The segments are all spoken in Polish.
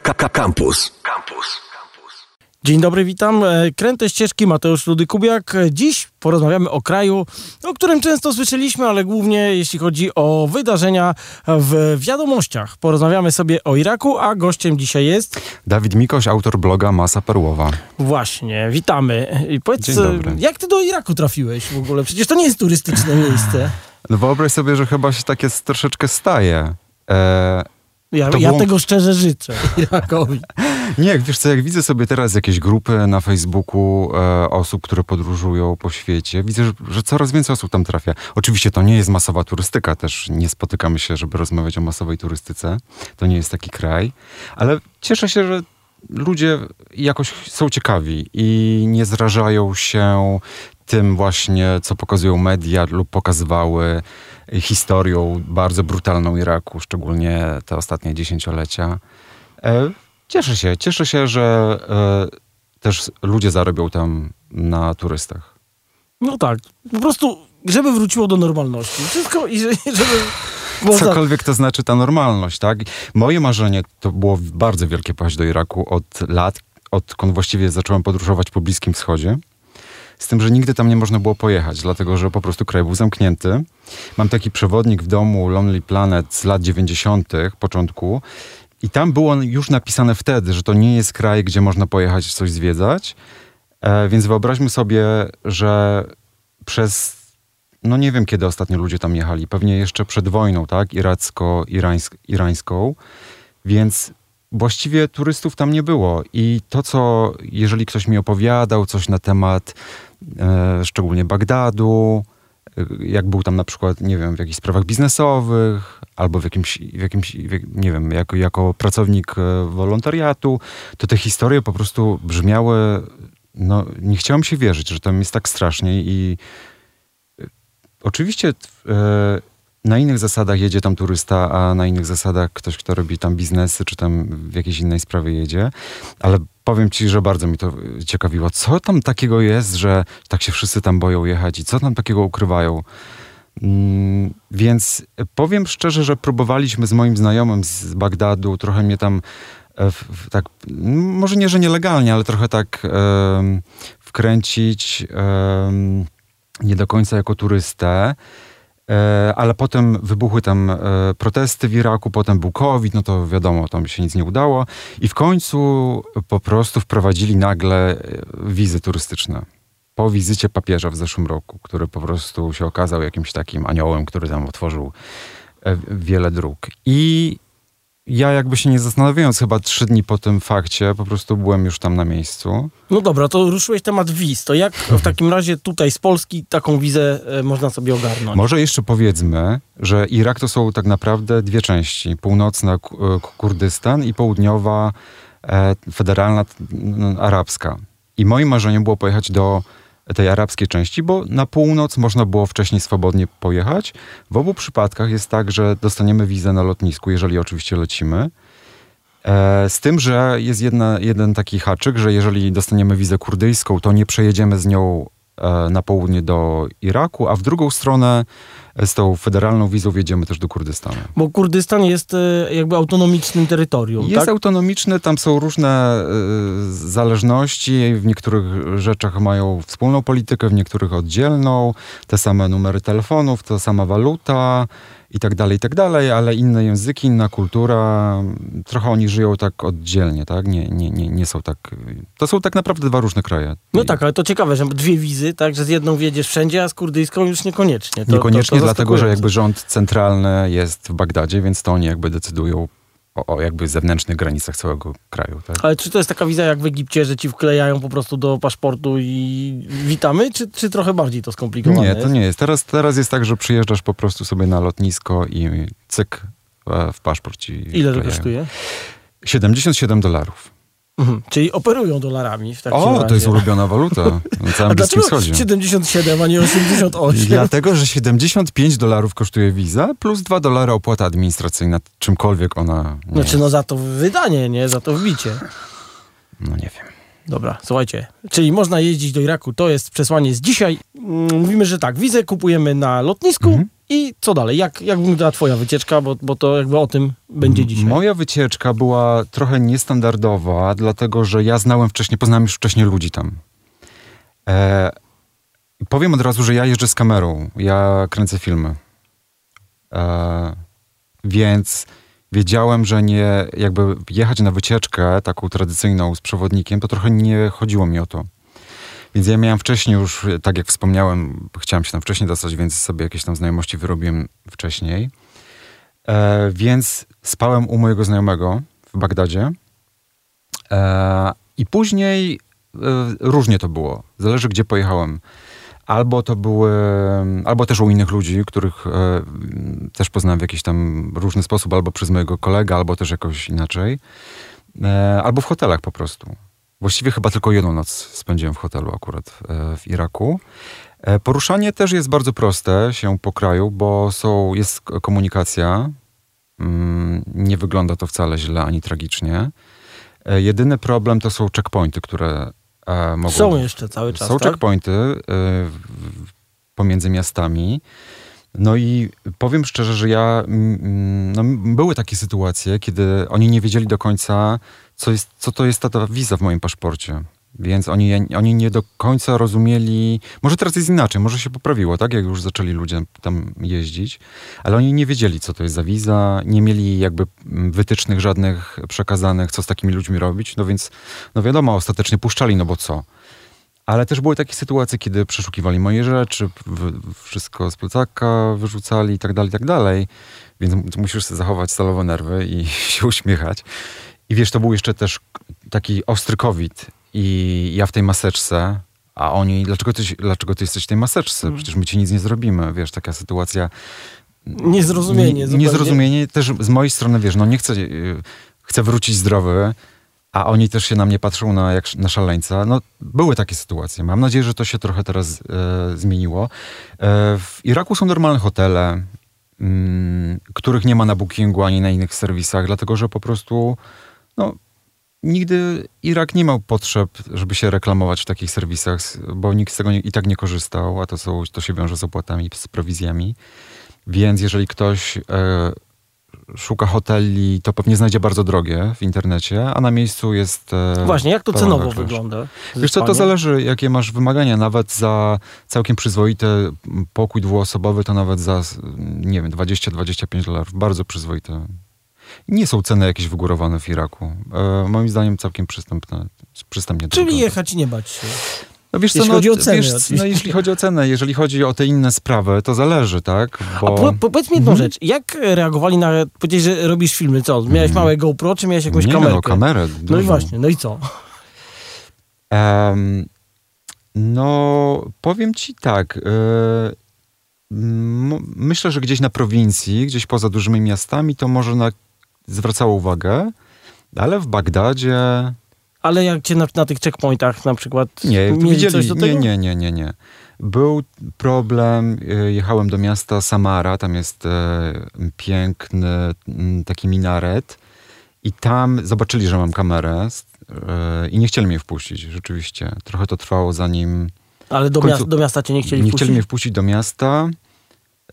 Campus. Campus. Dzień dobry, witam. E, Kręte ścieżki, Mateusz Rudy Kubiak. E, Dziś porozmawiamy o kraju, o którym często słyszeliśmy, ale głównie jeśli chodzi o wydarzenia w wiadomościach. Porozmawiamy sobie o Iraku, a gościem dzisiaj jest... Dawid Mikoś, autor bloga Masa Perłowa. Właśnie, witamy. I powiedz, Dzień dobry. jak ty do Iraku trafiłeś w ogóle? Przecież to nie jest turystyczne miejsce. No wyobraź sobie, że chyba się tak jest troszeczkę staje. E, Ja, ja było- tego szczerze życzę nie, jak wiesz co, jak widzę sobie teraz jakieś grupy na Facebooku e, osób, które podróżują po świecie, widzę, że, że coraz więcej osób tam trafia. Oczywiście to nie jest masowa turystyka, też nie spotykamy się, żeby rozmawiać o masowej turystyce. To nie jest taki kraj, ale cieszę się, że ludzie jakoś są ciekawi i nie zrażają się tym właśnie, co pokazują media lub pokazywały historią bardzo brutalną Iraku, szczególnie te ostatnie dziesięciolecia. E, Cieszę się, cieszę się, że e, też ludzie zarobią tam na turystach. No tak, po prostu, żeby wróciło do normalności. Wszystko i że- żeby... Cokolwiek to znaczy ta normalność, tak? Moje marzenie to było bardzo wielkie pojechać do Iraku od lat, odkąd właściwie zacząłem podróżować po Bliskim Wschodzie. Z tym, że nigdy tam nie można było pojechać, dlatego że po prostu kraj był zamknięty. Mam taki przewodnik w domu Lonely Planet z lat 90., początku, i tam było już napisane wtedy, że to nie jest kraj, gdzie można pojechać coś zwiedzać. E, więc wyobraźmy sobie, że przez no nie wiem, kiedy ostatnio ludzie tam jechali. Pewnie jeszcze przed wojną, tak? Iracko-irańską. Więc właściwie turystów tam nie było. I to, co, jeżeli ktoś mi opowiadał coś na temat e, szczególnie Bagdadu, e, jak był tam na przykład, nie wiem, w jakichś sprawach biznesowych, albo w jakimś, w jakimś nie wiem, jako, jako pracownik e, wolontariatu, to te historie po prostu brzmiały, no nie chciałem się wierzyć, że tam jest tak strasznie i Oczywiście e, na innych zasadach jedzie tam turysta, a na innych zasadach ktoś, kto robi tam biznesy, czy tam w jakiejś innej sprawie jedzie. Ale powiem ci, że bardzo mi to ciekawiło. Co tam takiego jest, że tak się wszyscy tam boją jechać i co tam takiego ukrywają? Mm, Więc powiem szczerze, że próbowaliśmy z moim znajomym z Bagdadu, trochę mnie tam e, w, tak, może nie, że nielegalnie, ale trochę tak wkręcić, nie do końca jako turystę. E, ale potem wybuchły tam e, protesty w Iraku, potem był COVID, no to wiadomo, tam się nic nie udało. I w końcu po prostu wprowadzili nagle e, wizy turystyczne. Po wizycie papieża w zeszłym roku, który po prostu się okazał jakimś takim aniołem, który tam otworzył wiele dróg. I ja jakby się nie zastanawiając, chyba trzy dni po tym fakcie, po prostu byłem już tam na miejscu. No dobra, to ruszyłeś temat wiz. To jak w takim razie tutaj z Polski taką wizę e, można sobie ogarnąć? Może jeszcze powiedzmy, że Irak to są tak naprawdę dwie części. Północna e, Kurdystan i południowa e, federalna arabska. I moim marzeniem było pojechać do tej arabskiej części, bo na północ można było wcześniej swobodnie pojechać. W obu przypadkach jest tak, że dostaniemy wizę na lotnisku, jeżeli oczywiście lecimy. E, Z tym, że jest jedna, jeden taki haczyk, że jeżeli dostaniemy wizę kurdyjską, to nie przejedziemy z nią na południe do Iraku, a w drugą stronę e, z tą federalną wizą wjedziemy też do Kurdystanu. Bo Kurdystan jest e, jakby autonomicznym terytorium, Jest tak? autonomiczny, tam są różne e, zależności, w niektórych rzeczach mają wspólną politykę, w niektórych oddzielną, te same numery telefonów, ta sama waluta i tak dalej, i tak dalej, ale inne języki, inna kultura, trochę oni żyją tak oddzielnie, tak? Nie, nie, nie, nie są tak... To są tak naprawdę dwa różne kraje. No tak, ale to ciekawe, że dwie wizy, tak, że z jedną wjedziesz wszędzie, a z kurdyjską już niekoniecznie. To, Niekoniecznie, to, to dlatego że jakby rząd centralny jest w Bagdadzie, więc to oni jakby decydują o, o jakby zewnętrznych granicach całego kraju. Tak? Ale czy to jest taka wiza jak w Egipcie, że ci wklejają po prostu do paszportu i witamy, czy, czy trochę bardziej to skomplikowane Nie, to jest? nie jest. Teraz, teraz jest tak, że przyjeżdżasz po prostu sobie na lotnisko i cyk e, w paszport ci Ile to kosztuje? 77 dolarów. Mhm. Czyli operują dolarami w takim O, razie. to jest ulubiona waluta na A całym Bliskim dlaczego Wschodzie. 77, a nie 88? Dlatego, że 75 dolarów kosztuje wiza, plus 2 dolary opłata administracyjna, czymkolwiek ona nie Znaczy jest. no za to wydanie, nie? Za to wbicie. No nie wiem. Dobra, słuchajcie. Czyli można jeździć do Iraku, to jest przesłanie z dzisiaj. Mm, Mówimy, że tak, wizę kupujemy na lotnisku Mhm. I co dalej? Jak, jak wyglądała twoja wycieczka? Bo, bo to jakby o tym będzie dzisiaj. Moja wycieczka była trochę niestandardowa, dlatego że ja znałem wcześniej, poznałem już wcześniej ludzi tam. E, powiem od razu, że ja jeżdżę z kamerą, ja kręcę filmy. E, więc wiedziałem, że nie, jakby jechać na wycieczkę taką tradycyjną z przewodnikiem, to trochę nie chodziło mi o to. Więc ja miałem wcześniej już, tak jak wspomniałem, chciałem się tam wcześniej dostać, więc sobie jakieś tam znajomości wyrobiłem wcześniej. E, więc spałem u mojego znajomego w Bagdadzie. E, I później e, różnie to było. Zależy, gdzie pojechałem. Albo to były, albo też u innych ludzi, których e, też poznałem w jakiś tam różny sposób, albo przez mojego kolegę, albo też jakoś inaczej. E, albo w hotelach po prostu. Właściwie chyba tylko jedną noc spędziłem w hotelu akurat e, w Iraku. E, poruszanie też jest bardzo proste się po kraju, bo są, jest komunikacja. Mm, nie wygląda to wcale źle ani tragicznie. E, jedyny problem to są checkpointy, które mogą... Są jeszcze cały czas, Są tak? checkpointy pomiędzy miastami. No i powiem szczerze, że ja. Mm, no, były takie sytuacje, kiedy oni nie wiedzieli do końca, co, jest, co to jest ta, ta wiza w moim paszporcie. Więc oni, oni nie do końca rozumieli. Może teraz jest inaczej, może się poprawiło, tak? Jak już zaczęli ludzie tam jeździć, ale oni nie wiedzieli, co to jest za wiza, nie mieli jakby wytycznych żadnych przekazanych, co z takimi ludźmi robić. No więc, no wiadomo, ostatecznie puszczali, no bo co? Ale też były takie sytuacje, kiedy przeszukiwali moje rzeczy, wszystko z plecaka wyrzucali i tak dalej, i tak dalej. Więc musisz sobie zachować stalowe nerwy i się uśmiechać. I wiesz, to był jeszcze też taki ostry COVID i ja w tej maseczce, a oni, dlaczego ty, dlaczego ty jesteś w tej maseczce? Mm. Przecież my ci nic nie zrobimy. Wiesz, taka sytuacja... Niezrozumienie. Nie, niezrozumienie też z mojej strony, wiesz, no nie chcę, chcę wrócić zdrowy, a oni też się na mnie patrzą na, jak, na szaleńca. No, były takie sytuacje. Mam nadzieję, że to się trochę teraz e, zmieniło. E, w Iraku są normalne hotele, mm, których nie ma na Bookingu ani na innych serwisach, dlatego że po prostu no, nigdy Irak nie miał potrzeb, żeby się reklamować w takich serwisach, bo nikt z tego nie, i tak nie korzystał, a to, są, to się wiąże z opłatami, z prowizjami. Więc jeżeli ktoś e, szuka hoteli, to pewnie znajdzie bardzo drogie w internecie, a na miejscu jest... E, Właśnie, jak to cenowo wygląda? Wiesz co, to zależy, jakie masz wymagania. Nawet za całkiem przyzwoity pokój dwuosobowy, to nawet za, nie wiem, 20-25 dolarów. Bardzo przyzwoite. Nie są ceny jakieś wygórowane w Iraku. E, moim zdaniem całkiem przystępne. przystępnie Czyli drogo. jechać i nie bać się. No wiesz co, jeśli no, chodzi o cenę. Wiesz, no, jeśli chodzi o cenę, jeżeli chodzi o te inne sprawy, to zależy, tak? Bo... A po, po, powiedz mi jedną mhm. rzecz. Jak reagowali na... Powiedziałeś, że robisz filmy, co? Miałeś mhm. małe GoPro, czy miałeś jakąś Nie, kamerę? no kamerę. Dużo. No i właśnie, no i co? Um, no, powiem ci tak. Yy, myślę, że gdzieś na prowincji, gdzieś poza dużymi miastami, to może na, zwracało uwagę, ale w Bagdadzie ale jak cię na, na tych checkpointach na przykład nie, widzieli, coś do tego? Nie, nie, nie, nie, nie. Był problem, y, jechałem do miasta Samara, tam jest e, piękny taki minaret i tam zobaczyli, że mam kamerę e, i nie chcieli mnie wpuścić, rzeczywiście. Trochę to trwało zanim... Ale do, końcu, miasta, do miasta cię nie chcieli nie wpuścić? Nie chcieli mnie wpuścić do miasta.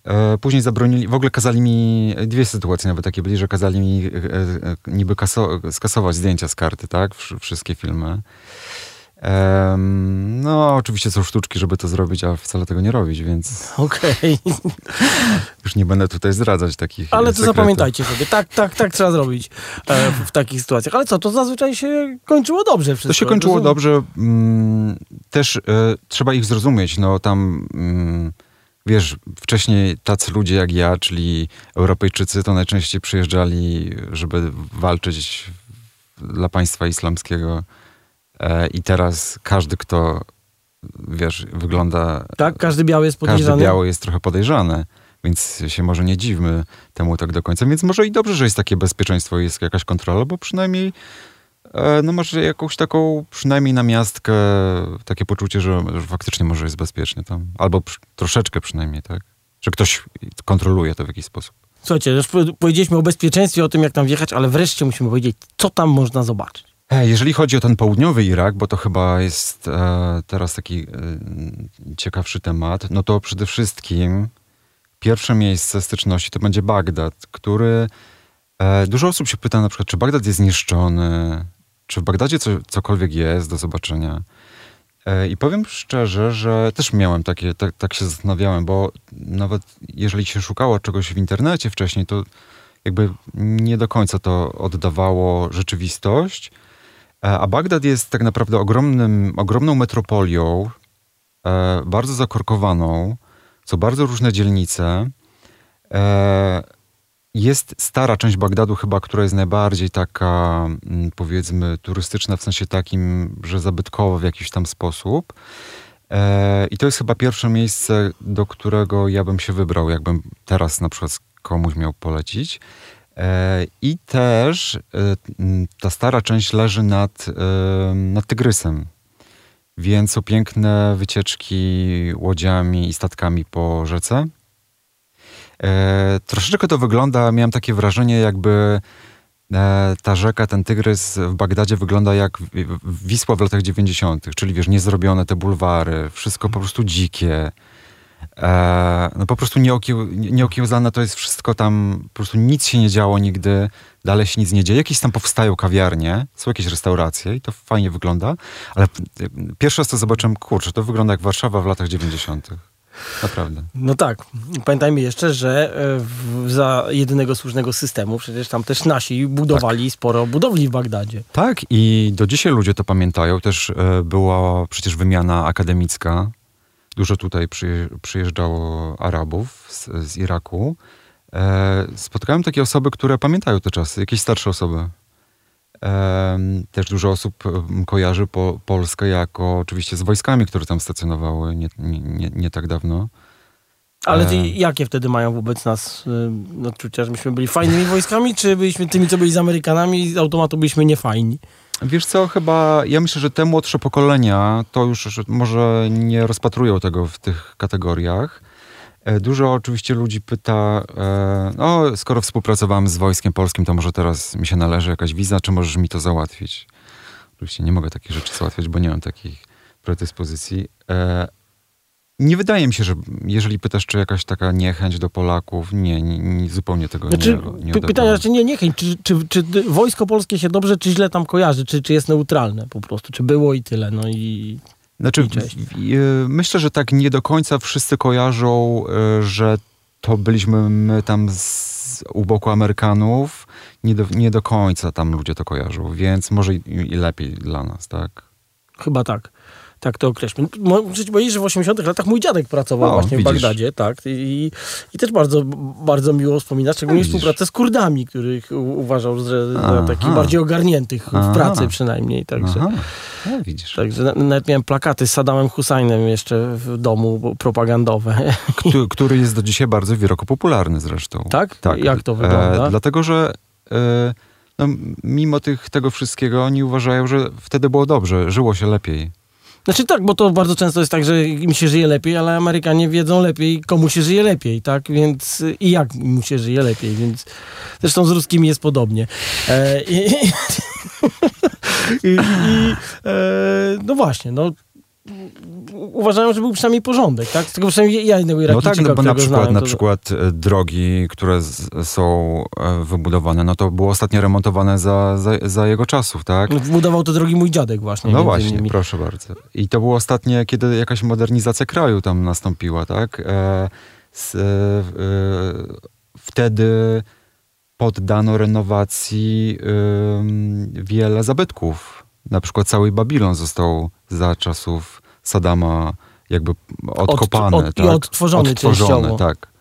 E, później zabronili, w ogóle kazali mi, dwie sytuacje nawet takie byli, że kazali mi e, e, niby kaso, skasować zdjęcia z karty, tak? Wszystkie filmy. no, oczywiście są sztuczki, żeby to zrobić, a wcale tego nie robić, więc. Okej. Okay. Już nie będę tutaj zdradzać takich. Ale to sekretów. zapamiętajcie sobie. Tak, tak, tak trzeba zrobić w takich sytuacjach. Ale co, to zazwyczaj się kończyło dobrze wszystko. To się kończyło dobrze. Mm, też trzeba ich zrozumieć. No tam. Mm, wiesz, wcześniej tacy ludzie jak ja, czyli Europejczycy, to najczęściej przyjeżdżali, żeby walczyć dla państwa islamskiego. E, I teraz każdy, kto, wiesz, wygląda... Tak, każdy biały jest podejrzany. Każdy biały jest trochę podejrzany, więc się może nie dziwmy temu tak do końca. Więc może i dobrze, że jest takie bezpieczeństwo jest jakaś kontrola, bo przynajmniej no może jakąś taką przynajmniej na miastkę takie poczucie, że, że faktycznie może jest bezpiecznie tam. Albo przy, troszeczkę przynajmniej, tak? Że ktoś kontroluje to w jakiś sposób. Słuchajcie, już powiedzieliśmy o bezpieczeństwie, o tym jak tam wjechać, ale wreszcie musimy powiedzieć, co tam można zobaczyć. E, jeżeli chodzi o ten południowy Irak, bo to chyba jest e, teraz taki e, ciekawszy temat, no to przede wszystkim pierwsze miejsce styczności to będzie Bagdad, który... E, dużo osób się pyta na przykład, czy Bagdad jest zniszczony, czy w Bagdadzie co, cokolwiek jest do zobaczenia. E, I powiem szczerze, że też miałem takie, tak, tak się zastanawiałem, bo nawet jeżeli się szukało czegoś w internecie wcześniej, to jakby nie do końca to oddawało rzeczywistość. E, a Bagdad jest tak naprawdę ogromnym, ogromną metropolią, e, bardzo zakorkowaną, są bardzo różne dzielnice. Jest stara część Bagdadu chyba, która jest najbardziej taka, mm, powiedzmy, turystyczna w sensie takim, że zabytkowa w jakiś tam sposób. E, I to jest chyba pierwsze miejsce, do którego ja bym się wybrał, jakbym teraz na przykład komuś miał polecić. E, I też e, ta stara część leży nad, nad Tygrysem. Więc są piękne wycieczki łodziami i statkami po rzece. E, troszeczkę to wygląda, miałem takie wrażenie, jakby e, ta rzeka, ten tygrys w Bagdadzie wygląda jak Wisła w latach 90., czyli wiesz, niezrobione te bulwary, wszystko po prostu dzikie. E, no po prostu nieokieł, nieokiełzane to jest wszystko tam, po prostu nic się nie działo nigdy, dalej się nic nie dzieje. Jakieś tam powstają kawiarnie, są jakieś restauracje i to fajnie wygląda, ale pierwszy raz to zobaczyłem, kurczę, to wygląda jak Warszawa w latach 90. Naprawdę. No tak. Pamiętajmy jeszcze, że e, w, za jedynego słusznego systemu przecież tam też nasi budowali tak. sporo budowli w Bagdadzie. Tak i do dzisiaj ludzie to pamiętają. Też e, była przecież wymiana akademicka. Dużo tutaj przyjeżdżało Arabów z, z Iraku. E, spotkałem takie osoby, które pamiętają te czasy, jakieś starsze osoby. Też dużo osób kojarzy po, Polskę jako oczywiście z wojskami, które tam stacjonowały nie, nie, nie tak dawno. Ale ty, jakie wtedy mają wobec nas y, odczucia, że myśmy byli fajnymi wojskami, czy byliśmy tymi, co byli z Amerykanami i z automatu byliśmy niefajni? Wiesz co, chyba ja myślę, że te młodsze pokolenia to już może nie rozpatrują tego w tych kategoriach. E, dużo oczywiście ludzi pyta, e, no skoro współpracowałem z Wojskiem Polskim, to może teraz mi się należy jakaś wiza, czy możesz mi to załatwić? Oczywiście nie mogę takich rzeczy załatwiać, bo nie mam takich predyspozycji. E, nie wydaje mi się, że jeżeli pytasz, czy jakaś taka niechęć do Polaków, nie, nie, nie zupełnie tego znaczy, nie, nie Pytanie, znaczy nie niechęć, czy, czy, czy, wojsko polskie się dobrze, czy źle tam kojarzy, czy, czy jest neutralne po prostu, czy było i tyle, no i... Znaczy, myślę, że tak nie do końca wszyscy kojarzą, e, że to byliśmy my tam z, u boku Amerykanów. Nie do, nie do końca tam ludzie to kojarzą, więc może i, i lepiej dla nas, tak? Chyba tak tak to określmy. Muszę ci powiedzieć, że w 80 latach mój dziadek pracował o, właśnie widzisz. w Bagdadzie, tak. I, I, też bardzo, bardzo miło wspominać, szczególnie współpracę z Kurdami, których uważał że za takich bardziej ogarniętych Aha. w pracy przynajmniej. Także, no, widzisz. Także nawet miałem plakaty z Saddamem Husajnem jeszcze w domu propagandowe. Który, który jest do dzisiaj bardzo wieroku popularny zresztą. Tak? Tak. Jak to wygląda? E, dlatego, że... E, no, mimo tych, tego wszystkiego oni uważają, że wtedy było dobrze, żyło się lepiej. Znaczy tak, bo to bardzo często jest tak, że mi się żyje lepiej, ale Amerykanie wiedzą lepiej, komu się żyje lepiej, tak? Więc i jak mu się żyje lepiej, więc zresztą z ruskimi jest podobnie. E, i, i, i e, no właśnie, no uważają, że był przynajmniej porządek, tak? Z tego przynajmniej ja jednego Irakijczyka, No tak, no bo na przykład, znałem, na przykład e, drogi, które z, są e, wybudowane, no to było ostatnio remontowane za, za, za jego czasów, tak? No, wbudował te drogi mój dziadek właśnie. No właśnie, innymi. proszę bardzo. I to było ostatnie, kiedy jakaś modernizacja kraju tam nastąpiła, tak? E, z, e, wtedy poddano renowacji wiele zabytków. Na przykład cały Babilon został za czasów Sadama jakby odkopany. Od, od, tak? I odtworzony, odtworzony tak.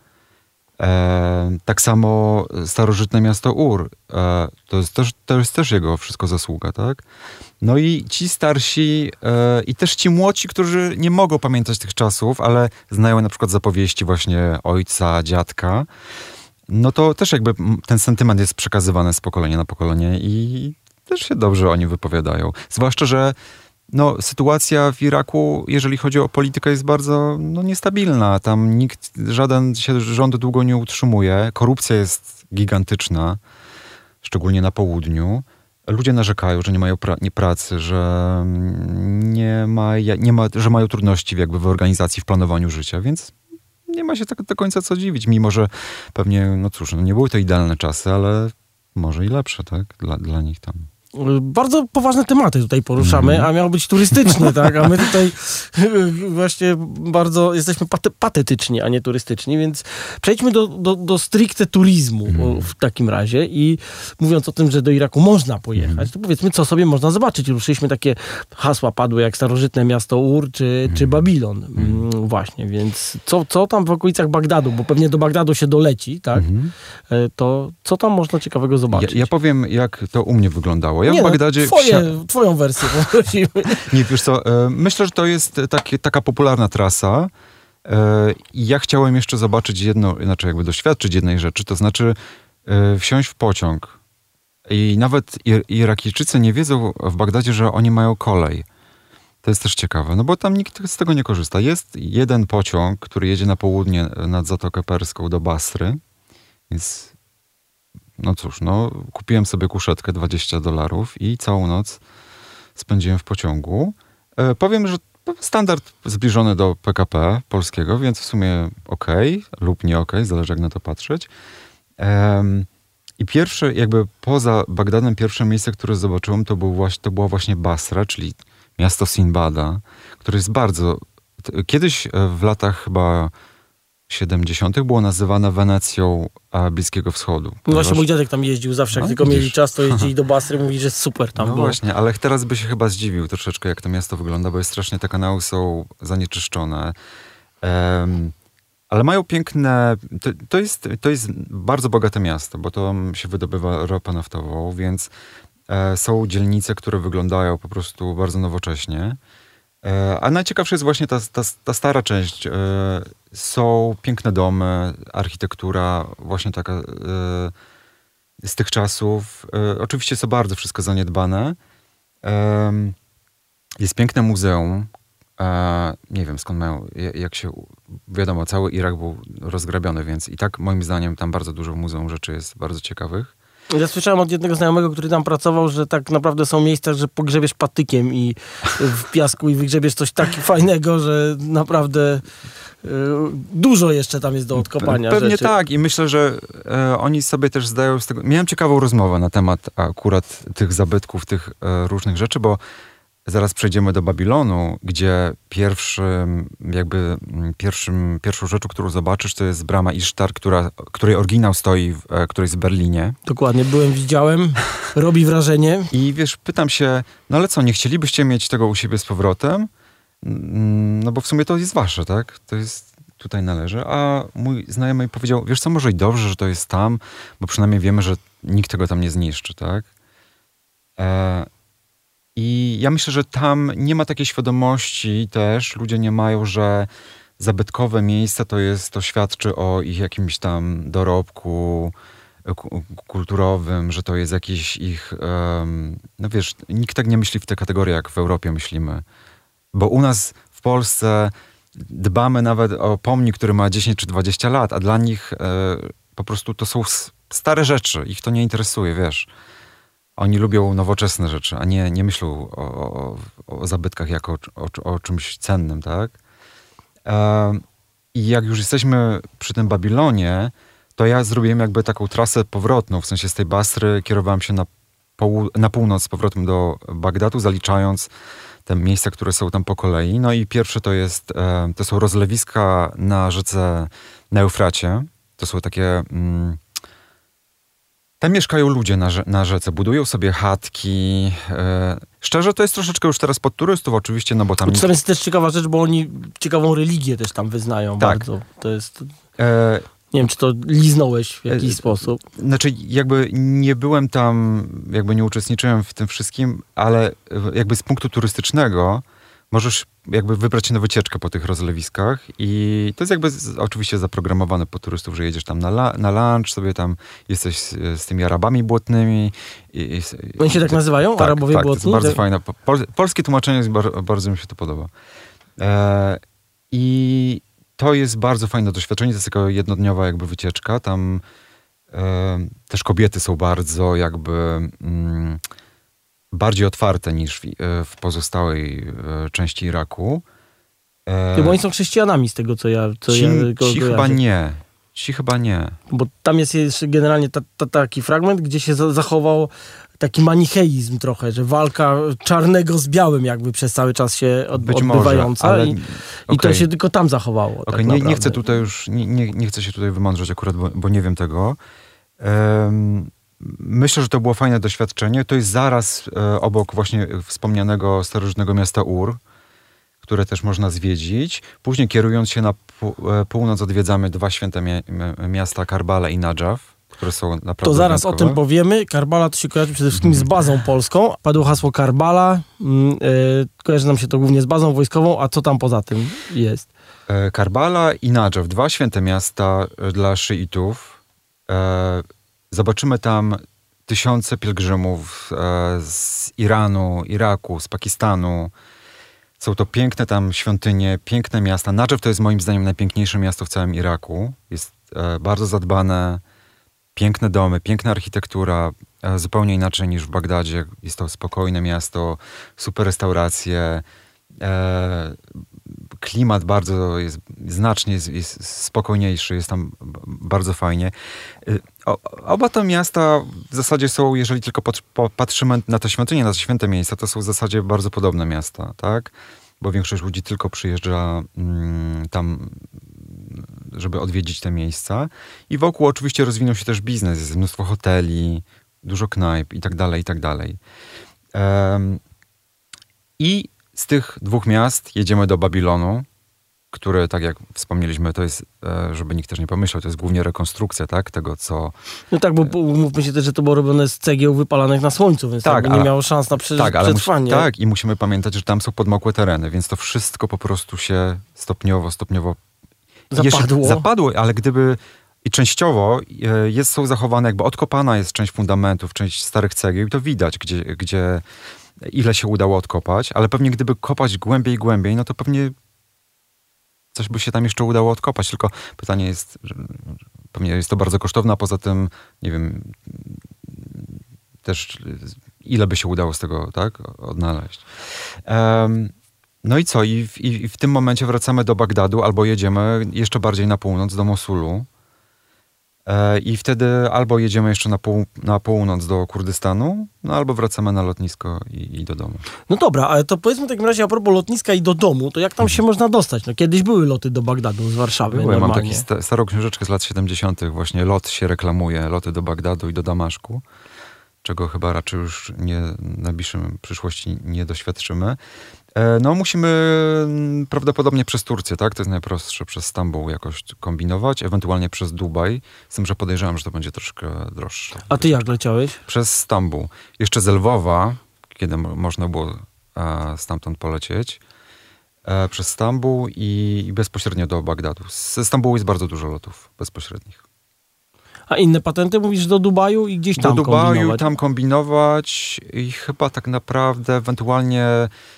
E, tak samo starożytne miasto Ur. E, to, jest też, to jest też jego wszystko zasługa, tak? No i ci starsi e, i też ci młodzi, którzy nie mogą pamiętać tych czasów, ale znają na przykład zapowieści właśnie ojca, dziadka, no to też jakby ten sentyment jest przekazywany z pokolenia na pokolenie i też się dobrze o nim wypowiadają. Zwłaszcza, że no, sytuacja w Iraku, jeżeli chodzi o politykę, jest bardzo no, niestabilna. Tam nikt, żaden się rząd długo nie utrzymuje. Korupcja jest gigantyczna, szczególnie na południu. Ludzie narzekają, że nie mają pra nie pracy, że nie ma, nie ma, że mają trudności jakby w organizacji, w planowaniu życia, więc nie ma się tak do końca co dziwić, mimo że pewnie, no cóż, no nie były to idealne czasy, ale może i lepsze, tak, dla, dla nich tam. Bardzo poważne tematy tutaj poruszamy, mm. a miało być turystyczne, tak? A my tutaj właśnie bardzo jesteśmy pate patetyczni, a nie turystyczni, więc przejdźmy do, do, do stricte turizmu mm. w takim razie i mówiąc o tym, że do Iraku można pojechać, mm. to powiedzmy, co sobie można zobaczyć. Ruszyliśmy takie hasła padły jak starożytne miasto Ur czy, czy Babilon. Mm, właśnie, więc co, co tam w okolicach Bagdadu, bo pewnie do Bagdadu się doleci, tak? Mhm. E, to co tam można ciekawego zobaczyć? Ja, ja powiem, jak to u mnie wyglądało. Ja nie, w no, Bagdadzie... No, twoje, Twoją wersję poprosimy. Nie, wiesz co, e, myślę, że to jest taki, taka popularna trasa. E, ja chciałem jeszcze zobaczyć jedno, znaczy jakby doświadczyć jednej rzeczy, to znaczy e, wsiąść w pociąg. I nawet Irakijczycy nie wiedzą w Bagdadzie, że oni mają kolej. To jest też ciekawe, no bo tam nikt z tego nie korzysta. Jest jeden pociąg, który jedzie na południe nad Zatokę Perską do Basry, więc no cóż, no kupiłem sobie kuszetkę 20 dolarów i całą noc spędziłem w pociągu. E, powiem, że standard zbliżony do PKP polskiego, więc w sumie ok lub nie ok, zależy jak na to patrzeć. I pierwsze, jakby poza Bagdadem, pierwsze miejsce, które zobaczyłem, to, był właśnie, to była właśnie Basra, czyli miasto Sinbada, które jest bardzo... Kiedyś e, w latach chyba 70. było nazywane Wenecją Bliskiego Wschodu. No właśnie mój dziadek tam jeździł zawsze, jak no, tylko widzisz. mieli czas, to jeździli do Basry, mówi, że super tam No było. właśnie, ale teraz by się chyba zdziwił troszeczkę, jak to miasto wygląda, bo jest strasznie, te kanały są zanieczyszczone. Um, ale mają piękne, to, to, jest, to jest bardzo bogate miasto, bo tam się wydobywa ropę naftową, więc e, są dzielnice, które wyglądają po prostu bardzo nowocześnie. E, a najciekawsza jest właśnie ta, ta, ta stara część. E, są piękne domy, architektura właśnie taka e, z tych czasów. Oczywiście jest bardzo wszystko zaniedbane. Jest piękne muzeum. Nie wiem skąd mają, jak się, wiadomo, cały Irak był rozgrabiony, więc i tak moim zdaniem tam bardzo dużo muzeum rzeczy jest bardzo ciekawych. Ja słyszałem od jednego znajomego, który tam pracował, że tak naprawdę są miejsca, że pogrzebiesz patykiem i w piasku i wygrzebiesz coś tak fajnego, że naprawdę dużo jeszcze tam jest do odkopania. Pewnie rzeczy. tak i myślę, że e, oni sobie też zdają z tego... Miałem ciekawą rozmowę na temat akurat tych zabytków, tych e, różnych rzeczy, bo Zaraz przejdziemy do Babilonu, gdzie pierwszym, jakby mm, pierwszym, pierwszą rzeczą, którą zobaczysz, to jest brama Isztar, która, której oryginał stoi, w, e, której jest w Berlinie. Dokładnie, byłem, widziałem, robi wrażenie. I wiesz, pytam się, no ale co, nie chcielibyście mieć tego u siebie z powrotem? Mm, no bo w sumie to jest wasze, tak? To jest, tutaj należy. A mój znajomy powiedział, wiesz co, może i dobrze, że to jest tam, bo przynajmniej wiemy, że nikt tego tam nie zniszczy, tak? E, i ja myślę, że tam nie ma takiej świadomości też, ludzie nie mają, że zabytkowe miejsca to jest, to świadczy o ich jakimś tam dorobku kulturowym, że to jest jakiś ich, um, no wiesz, nikt tak nie myśli w te kategorie, jak w Europie myślimy. Bo u nas w Polsce dbamy nawet o pomnik, który ma 10 czy 20 lat, a dla nich e, po prostu to są stare rzeczy, ich to nie interesuje, wiesz. Oni lubią nowoczesne rzeczy, a nie, nie myślą o, o, o zabytkach jako o, o, czymś cennym, tak? E, I jak już jesteśmy przy tym Babilonie, to ja zrobiłem jakby taką trasę powrotną, w sensie z tej Basry kierowałem się na, na północ z powrotem do Bagdadu, zaliczając te miejsca, które są tam po kolei. No i pierwsze to jest, e, to są rozlewiska na rzece, na Eufracie. To są takie... Mm, tam mieszkają ludzie na, na rzece, budują sobie chatki. E, szczerze, to jest troszeczkę już teraz pod turystów oczywiście, no bo tam... To jest też ciekawa rzecz, bo oni ciekawą religię też tam wyznają tak. bardzo. To jest... E, nie wiem, czy to liznąłeś w jakiś e, sposób. Znaczy, jakby nie byłem tam, jakby nie uczestniczyłem w tym wszystkim, ale jakby z punktu turystycznego możesz jakby wybrać się na wycieczkę po tych rozlewiskach i to jest jakby z, oczywiście zaprogramowane po turystów, że jedziesz tam na, la, na lunch, sobie tam jesteś z, z tymi Arabami błotnymi. I, i, Oni się tak nazywają? Tak, Arabowie tak, błotni? To jest bardzo fajne. Pol, polskie tłumaczenie jest bar, bardzo mi się to podoba. E, I to jest bardzo fajne doświadczenie, to jest tylko jednodniowa jakby wycieczka. Tam e, też kobiety są bardzo jakby... Mm, bardziej otwarte niż w, e, w pozostałej e, części Iraku. E, Bo oni są chrześcijanami z tego, co ja co ci, ja go, ci chyba nie. Ci chyba nie. Bo tam jest generalnie ta, ta, taki fragment, gdzie się za, zachował taki manicheizm trochę, że walka czarnego z białym jakby przez cały czas się od, Być odbywająca może, ale... i, i to się tylko tam zachowało. Okej, tak nie, nie chcę tutaj już, nie, nie, nie chcę się tutaj wymądrzeć akurat, bo, bo nie wiem tego. Em, myślę, że to było fajne doświadczenie. To jest zaraz e, obok właśnie wspomnianego starożytnego miasta Ur, które też można zwiedzić. Później kierując się na e, północ odwiedzamy dwa święte mia- m- miasta Karbala i Nadżaw, które są naprawdę To zaraz o wyjątkowe. tym powiemy. Karbala to się kojarzy przede wszystkim z bazą polską. Padło hasło Karbala. E, kojarzy nam się to głównie z bazą wojskową, a co tam poza tym jest? E, Karbala i Nadżaw, dwa święte miasta e, dla szyitów. Zobaczymy tam tysiące pielgrzymów z Iranu, Iraku, z Pakistanu. Są to piękne tam świątynie, piękne miasta. Nadżaw to jest moim zdaniem najpiękniejsze miasto w całym Iraku. Jest bardzo zadbane, piękne domy, piękna architektura, e, zupełnie inaczej niż w Bagdadzie. Jest to spokojne miasto, super restauracje, e, klimat bardzo jest znacznie jest, jest spokojniejszy, jest tam bardzo fajnie. Y, oba te miasta w zasadzie są, jeżeli tylko patrzymy na te świątynie, na te święte miejsca, to są w zasadzie bardzo podobne miasta, tak? Bo większość ludzi tylko przyjeżdża mm, tam, żeby odwiedzić te miejsca. I wokół oczywiście rozwinął się też biznes, jest mnóstwo hoteli, dużo knajp i tak dalej, i tak dalej. I z tych dwóch miast jedziemy do Babilonu, które, tak jak wspomnieliśmy, to jest, e, żeby nikt też nie pomyślał, to jest głównie rekonstrukcja, tak, tego, co... No tak, bo mówmy się też, że to było robione z cegieł wypalanych na słońcu, więc Tak, tak, nie ale- miało szans na prze, tak, ale przetrwanie. tak, i musimy pamiętać, że tam są podmokłe tereny, więc to wszystko po prostu się stopniowo, stopniowo... Zapadło. Zapadło, ale gdyby... I częściowo e, jest, są zachowane, jakby odkopana jest część fundamentów, część starych cegieł i to widać, gdzie, gdzie ile się udało odkopać, ale pewnie gdyby kopać głębiej, głębiej, no to pewnie coś by się tam jeszcze udało odkopać, tylko pytanie jest, pewnie jest to bardzo kosztowne, a poza tym, nie wiem, też ile by się udało z tego, tak, odnaleźć. Em, no i co? I w, i, w tym momencie wracamy do Bagdadu albo jedziemy jeszcze bardziej na północ, do Mosulu. E, I wtedy albo jedziemy jeszcze na, pół, na północ do Kurdystanu, no albo wracamy na lotnisko i, i do domu. No dobra, ale to powiedzmy w takim razie a propos lotniska i do domu, to jak tam się można dostać? No kiedyś były loty do Bagdadu z Warszawy mam normalnie. taki sta, starą książeczkę z lat 70. Właśnie lot się reklamuje, loty do Bagdadu i do Damaszku, czego chyba raczej już nie, w najbliższej przyszłości nie doświadczymy. E, No musimy mm, prawdopodobnie przez Turcję, tak? To jest najprostsze, przez Stambuł jakoś kombinować, ewentualnie przez Dubaj, z tym, że podejrzewam, że to będzie troszkę droższe. A ty jak leciałeś? Przez Stambuł. Jeszcze z Lwowa, kiedy mo- można było e, stamtąd polecieć, e, przez Stambuł i, i bezpośrednio do Bagdadu. Ze Stambułu jest bardzo dużo lotów bezpośrednich. A inne patenty mówisz do Dubaju i gdzieś Do tam Dubaju kombinować? tam kombinować i chyba tak naprawdę ewentualnie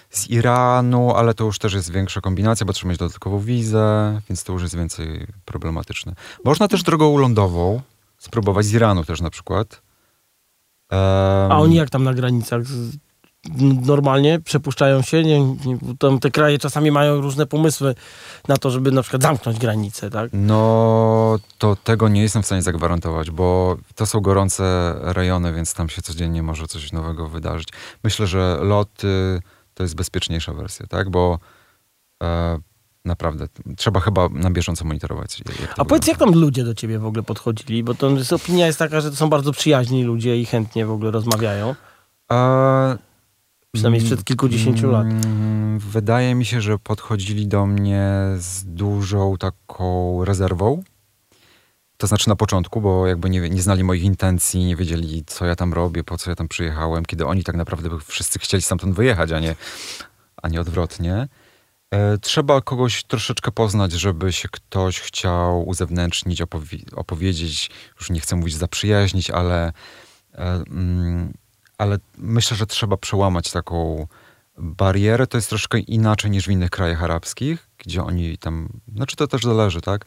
z Iranu, ale to już też jest większa kombinacja, bo trzeba mieć dodatkową wizę, więc to już jest więcej problematyczne. Można też drogą lądową spróbować z Iranu też na przykład. Em, A oni jak tam na granicach? Normalnie przepuszczają się? Nie, nie, tam te kraje czasami mają różne pomysły na to, żeby na przykład zamknąć granice, tak? No, to tego nie jestem w stanie zagwarantować, bo to są gorące rejony, więc tam się codziennie może coś nowego wydarzyć. Myślę, że loty to jest bezpieczniejsza wersja, tak? Bo e, naprawdę trzeba chyba na bieżąco monitorować. A powiedz, jak tam ludzie do ciebie w ogóle podchodzili? Bo to jest, opinia jest taka, że to są bardzo przyjaźni ludzie i chętnie w ogóle rozmawiają. E, Przynajmniej sprzed kilkudziesięciu lat. mm, Wydaje mi się, że podchodzili do mnie z dużą taką rezerwą. To znaczy na początku, bo jakby nie, nie znali moich intencji, nie wiedzieli, co ja tam robię, po co ja tam przyjechałem, kiedy oni tak naprawdę wszyscy chcieli stamtąd wyjechać, a nie, a nie odwrotnie. E, trzeba kogoś troszeczkę poznać, żeby się ktoś chciał uzewnętrznić, opowi- opowiedzieć, już nie chcę mówić zaprzyjaźnić, ale, e, mm, ale myślę, że trzeba przełamać taką barierę. To jest troszkę inaczej niż w innych krajach arabskich, gdzie oni tam, znaczy to też zależy, tak?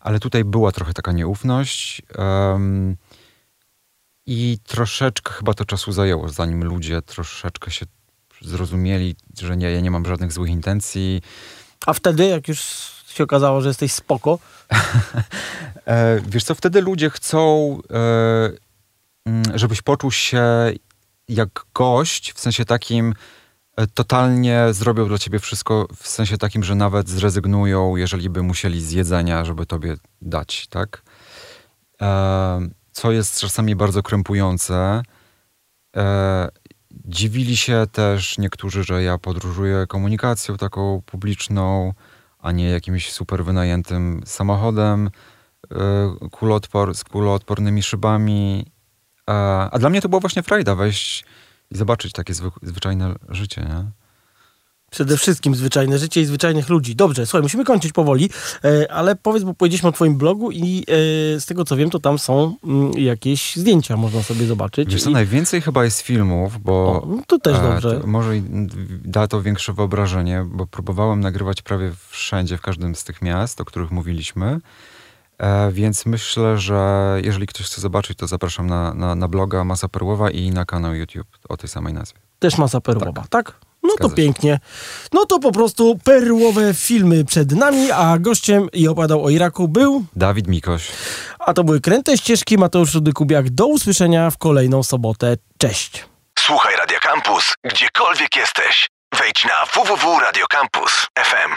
Ale tutaj była trochę taka nieufność. em, I troszeczkę chyba to czasu zajęło, zanim ludzie troszeczkę się zrozumieli, że nie, ja nie mam żadnych złych intencji, A wtedy, jak już się okazało, że jesteś spoko, E, wiesz co, wtedy ludzie chcą, e, mm, żebyś poczuł się jak gość, w sensie takim e, totalnie zrobią dla ciebie wszystko, w sensie takim, że nawet zrezygnują, jeżeli by musieli z jedzenia, żeby tobie dać, tak? E, co jest czasami bardzo krępujące. E, dziwili się też niektórzy, że ja podróżuję komunikacją taką publiczną, a nie jakimś super wynajętym samochodem kuloodpor, z kuloodpornymi szybami. A, a dla mnie to była właśnie frajda, wejść i zobaczyć takie zwyk- zwyczajne życie, nie? przede wszystkim zwyczajne życie i zwyczajnych ludzi. Dobrze, słuchaj, musimy kończyć powoli, e, ale powiedz, bo powiedzieliśmy o twoim blogu i e, z tego co wiem, to tam są mm, jakieś zdjęcia, można sobie zobaczyć. Wiesz co, I- najwięcej chyba jest filmów, bo... O, no to też e, dobrze. to może da to większe wyobrażenie, bo próbowałem nagrywać prawie wszędzie, w każdym z tych miast, o których mówiliśmy. E, więc myślę, że jeżeli ktoś chce zobaczyć, to zapraszam na, na, na bloga Masa Perłowa i na kanał YouTube o tej samej nazwie. Też masa perłowa, tak? No to się. pięknie. No to po prostu perłowe filmy przed nami, a gościem i opowiadał o Iraku był, Dawid Mikoś. a to były Kręte Ścieżki, Mateusz Rudy-Kubiak. Do usłyszenia w kolejną sobotę. Cześć. Słuchaj Radio Campus, gdziekolwiek jesteś. Wejdź na www.radiocampus.fm.